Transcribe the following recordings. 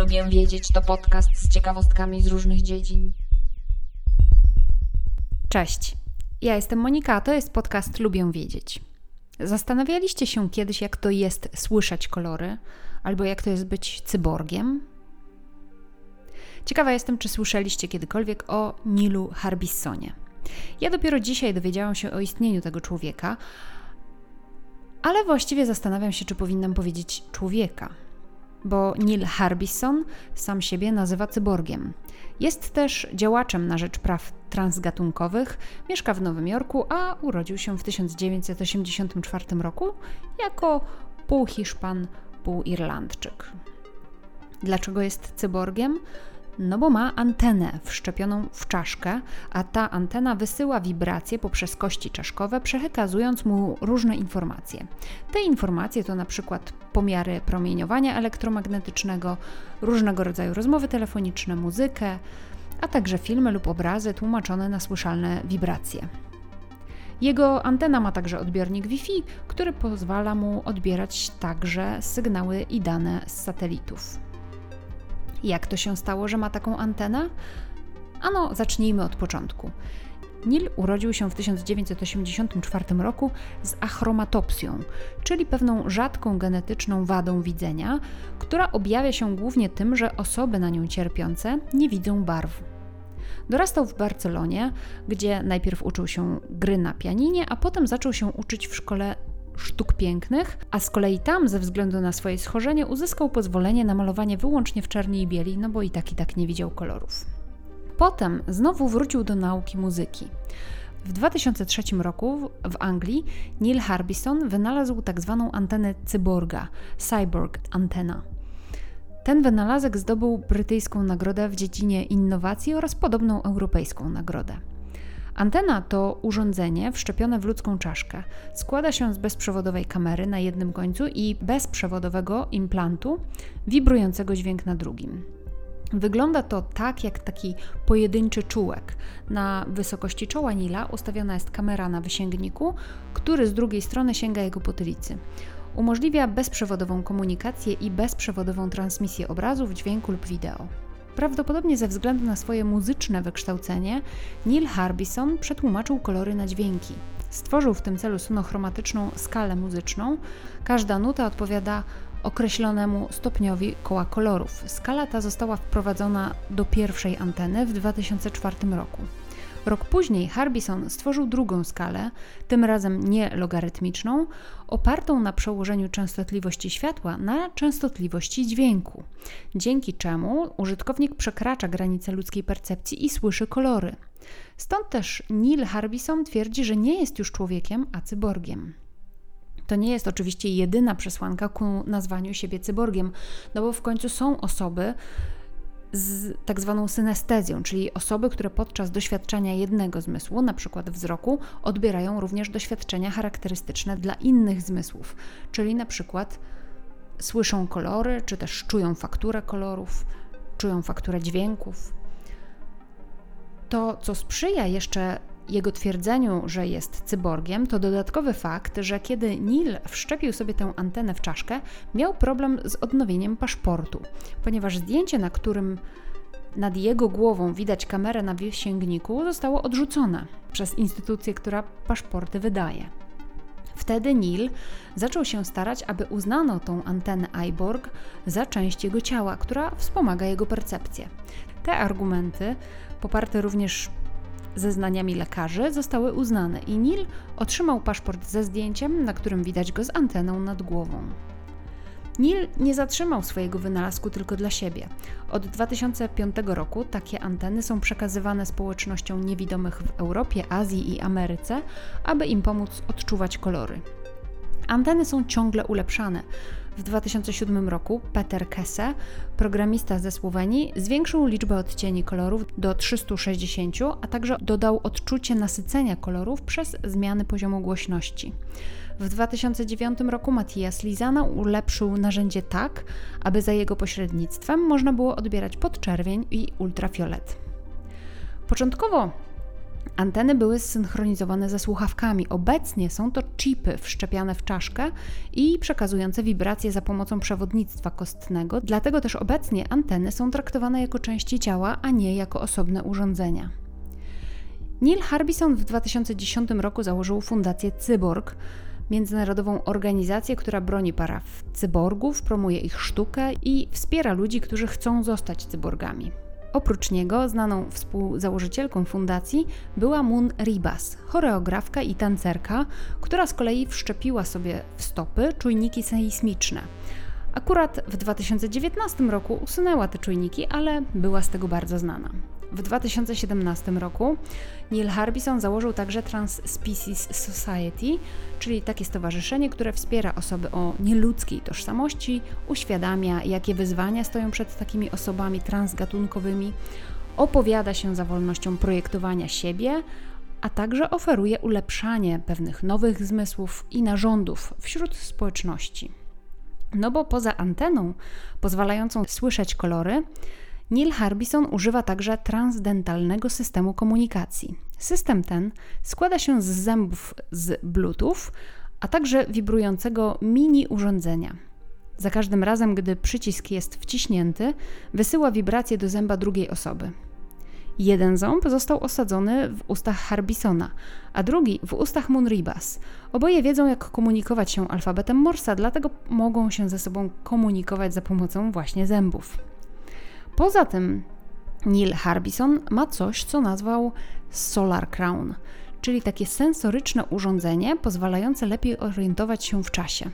Lubię wiedzieć to podcast z ciekawostkami z różnych dziedzin. Cześć. Ja jestem Monika, a to jest podcast Lubię wiedzieć. Zastanawialiście się kiedyś, jak to jest słyszeć kolory, albo jak to jest być cyborgiem? Ciekawa jestem, czy słyszeliście kiedykolwiek o Nilu Harbissonie. Ja dopiero dzisiaj dowiedziałam się o istnieniu tego człowieka, ale właściwie zastanawiam się, czy powinnam powiedzieć człowieka, bo Neil Harbisson sam siebie nazywa cyborgiem. Jest też działaczem na rzecz praw transgatunkowych, mieszka w Nowym Jorku, a urodził się w 1984 roku jako pół Hiszpan, pół Irlandczyk. Dlaczego jest cyborgiem? No bo ma antenę wszczepioną w czaszkę, a ta antena wysyła wibracje poprzez kości czaszkowe, przekazując mu różne informacje. Te informacje to na przykład pomiary promieniowania elektromagnetycznego, różnego rodzaju rozmowy telefoniczne, muzykę, a także filmy lub obrazy tłumaczone na słyszalne wibracje. Jego antena ma także odbiornik Wi-Fi, który pozwala mu odbierać także sygnały i dane z satelitów. Jak to się stało, że ma taką antenę? Ano, zacznijmy od początku. Nil urodził się w 1984 roku z achromatopsją, czyli pewną rzadką genetyczną wadą widzenia, która objawia się głównie tym, że osoby na nią cierpiące nie widzą barw. Dorastał w Barcelonie, gdzie najpierw uczył się gry na pianinie, a potem zaczął się uczyć w szkole sztuk pięknych, a z kolei tam ze względu na swoje schorzenie uzyskał pozwolenie na malowanie wyłącznie w czerni i bieli, no bo i tak i tak nie widział kolorów. Potem znowu wrócił do nauki muzyki. W 2003 roku w Anglii Neil Harbison wynalazł tak zwaną antenę cyborga, cyborg antena. Ten wynalazek zdobył brytyjską nagrodę w dziedzinie innowacji oraz podobną europejską nagrodę. Antena to urządzenie wszczepione w ludzką czaszkę. Składa się z bezprzewodowej kamery na jednym końcu i bezprzewodowego implantu wibrującego dźwięk na drugim. Wygląda to tak jak taki pojedynczy czułek. Na wysokości czoła Nila ustawiona jest kamera na wysięgniku, który z drugiej strony sięga jego potylicy. Umożliwia bezprzewodową komunikację i bezprzewodową transmisję obrazów, dźwięku lub wideo. Prawdopodobnie ze względu na swoje muzyczne wykształcenie, Neil Harbison przetłumaczył kolory na dźwięki. Stworzył w tym celu sonochromatyczną skalę muzyczną. Każda nuta odpowiada określonemu stopniowi koła kolorów. Skala ta została wprowadzona do pierwszej anteny w 2004 roku. Rok później Harbison stworzył drugą skalę, tym razem nie logarytmiczną, opartą na przełożeniu częstotliwości światła na częstotliwości dźwięku, dzięki czemu użytkownik przekracza granice ludzkiej percepcji i słyszy kolory. Stąd też Neil Harbison twierdzi, że nie jest już człowiekiem, a cyborgiem. To nie jest oczywiście jedyna przesłanka ku nazwaniu siebie cyborgiem, no bo w końcu są osoby, z tak zwaną synestezją, czyli osoby, które podczas doświadczenia jednego zmysłu, np. wzroku, odbierają również doświadczenia charakterystyczne dla innych zmysłów, czyli np. słyszą kolory, czy też czują fakturę kolorów, czują fakturę dźwięków. To, co sprzyja jeszcze jego twierdzeniu, że jest cyborgiem, to dodatkowy fakt, że kiedy Neil wszczepił sobie tę antenę w czaszkę, miał problem z odnowieniem paszportu, ponieważ zdjęcie, na którym nad jego głową widać kamerę na wysięgniku, zostało odrzucone przez instytucję, która paszporty wydaje. Wtedy Neil zaczął się starać, aby uznano tą antenę iBorg za część jego ciała, która wspomaga jego percepcję. Te argumenty, poparte również zeznaniami lekarzy zostały uznane i Neil otrzymał paszport ze zdjęciem, na którym widać go z anteną nad głową. Neil nie zatrzymał swojego wynalazku tylko dla siebie. Od 2005 roku takie anteny są przekazywane społecznościom niewidomych w Europie, Azji i Ameryce, aby im pomóc odczuwać kolory. Anteny są ciągle ulepszane. W 2007 roku Peter Kesse, programista ze Słowenii, zwiększył liczbę odcieni kolorów do 360, a także dodał odczucie nasycenia kolorów przez zmiany poziomu głośności. W 2009 roku Matthias Lizana ulepszył narzędzie tak, aby za jego pośrednictwem można było odbierać podczerwień i ultrafiolet. Początkowo Anteny były zsynchronizowane ze słuchawkami. Obecnie są to chipy wszczepiane w czaszkę i przekazujące wibracje za pomocą przewodnictwa kostnego. Dlatego też obecnie anteny są traktowane jako części ciała, a nie jako osobne urządzenia. Neil Harbison w 2010 roku założył fundację Cyborg, międzynarodową organizację, która broni praw cyborgów, promuje ich sztukę i wspiera ludzi, którzy chcą zostać cyborgami. Oprócz niego znaną współzałożycielką fundacji była Moon Ribas, choreografka i tancerka, która z kolei wszczepiła sobie w stopy czujniki sejsmiczne. Akurat w 2019 roku usunęła te czujniki, ale była z tego bardzo znana. W 2017 roku Neil Harbison założył także Trans-Species Society, czyli takie stowarzyszenie, które wspiera osoby o nieludzkiej tożsamości, uświadamia, jakie wyzwania stoją przed takimi osobami transgatunkowymi, opowiada się za wolnością projektowania siebie, a także oferuje ulepszanie pewnych nowych zmysłów i narządów wśród społeczności. No bo poza anteną pozwalającą słyszeć kolory, Neil Harbison używa także transdentalnego systemu komunikacji. System ten składa się z zębów z Bluetooth, a także wibrującego mini urządzenia. Za każdym razem, gdy przycisk jest wciśnięty, wysyła wibrację do zęba drugiej osoby. Jeden ząb został osadzony w ustach Harbisona, a drugi w ustach Munribas. Oboje wiedzą, jak komunikować się alfabetem Morsa, dlatego mogą się ze sobą komunikować za pomocą właśnie zębów. Poza tym Neil Harbison ma coś, co nazwał Solar Crown, czyli takie sensoryczne urządzenie pozwalające lepiej orientować się w czasie.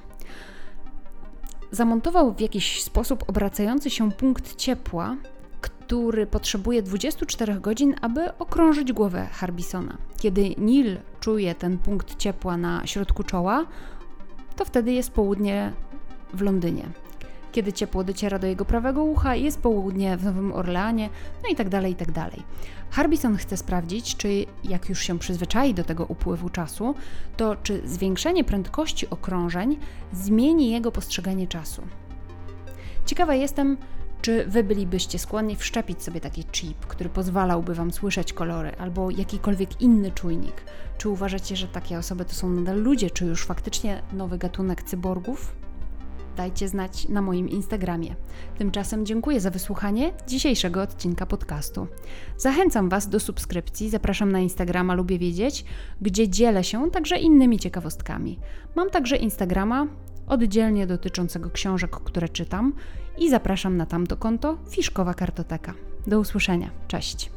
Zamontował w jakiś sposób obracający się punkt ciepła, który potrzebuje 24 godzin, aby okrążyć głowę Harbisona. Kiedy Neil czuje ten punkt ciepła na środku czoła, to wtedy jest południe w Londynie kiedy ciepło dociera do jego prawego ucha, jest południe w Nowym Orleanie, no i tak dalej, i tak dalej. Harbison chce sprawdzić, czy jak już się przyzwyczai do tego upływu czasu, to czy zwiększenie prędkości okrążeń zmieni jego postrzeganie czasu. Ciekawa jestem, czy wy bylibyście skłonni wszczepić sobie taki chip, który pozwalałby wam słyszeć kolory, albo jakikolwiek inny czujnik? Czy uważacie, że takie osoby to są nadal ludzie, czy już faktycznie nowy gatunek cyborgów? Dajcie znać na moim Instagramie. Tymczasem dziękuję za wysłuchanie dzisiejszego odcinka podcastu. Zachęcam Was do subskrypcji, zapraszam na Instagrama Lubię Wiedzieć, gdzie dzielę się także innymi ciekawostkami. Mam także Instagrama oddzielnie dotyczącego książek, które czytam i zapraszam na tamto konto Fiszkowa Kartoteka. Do usłyszenia. Cześć.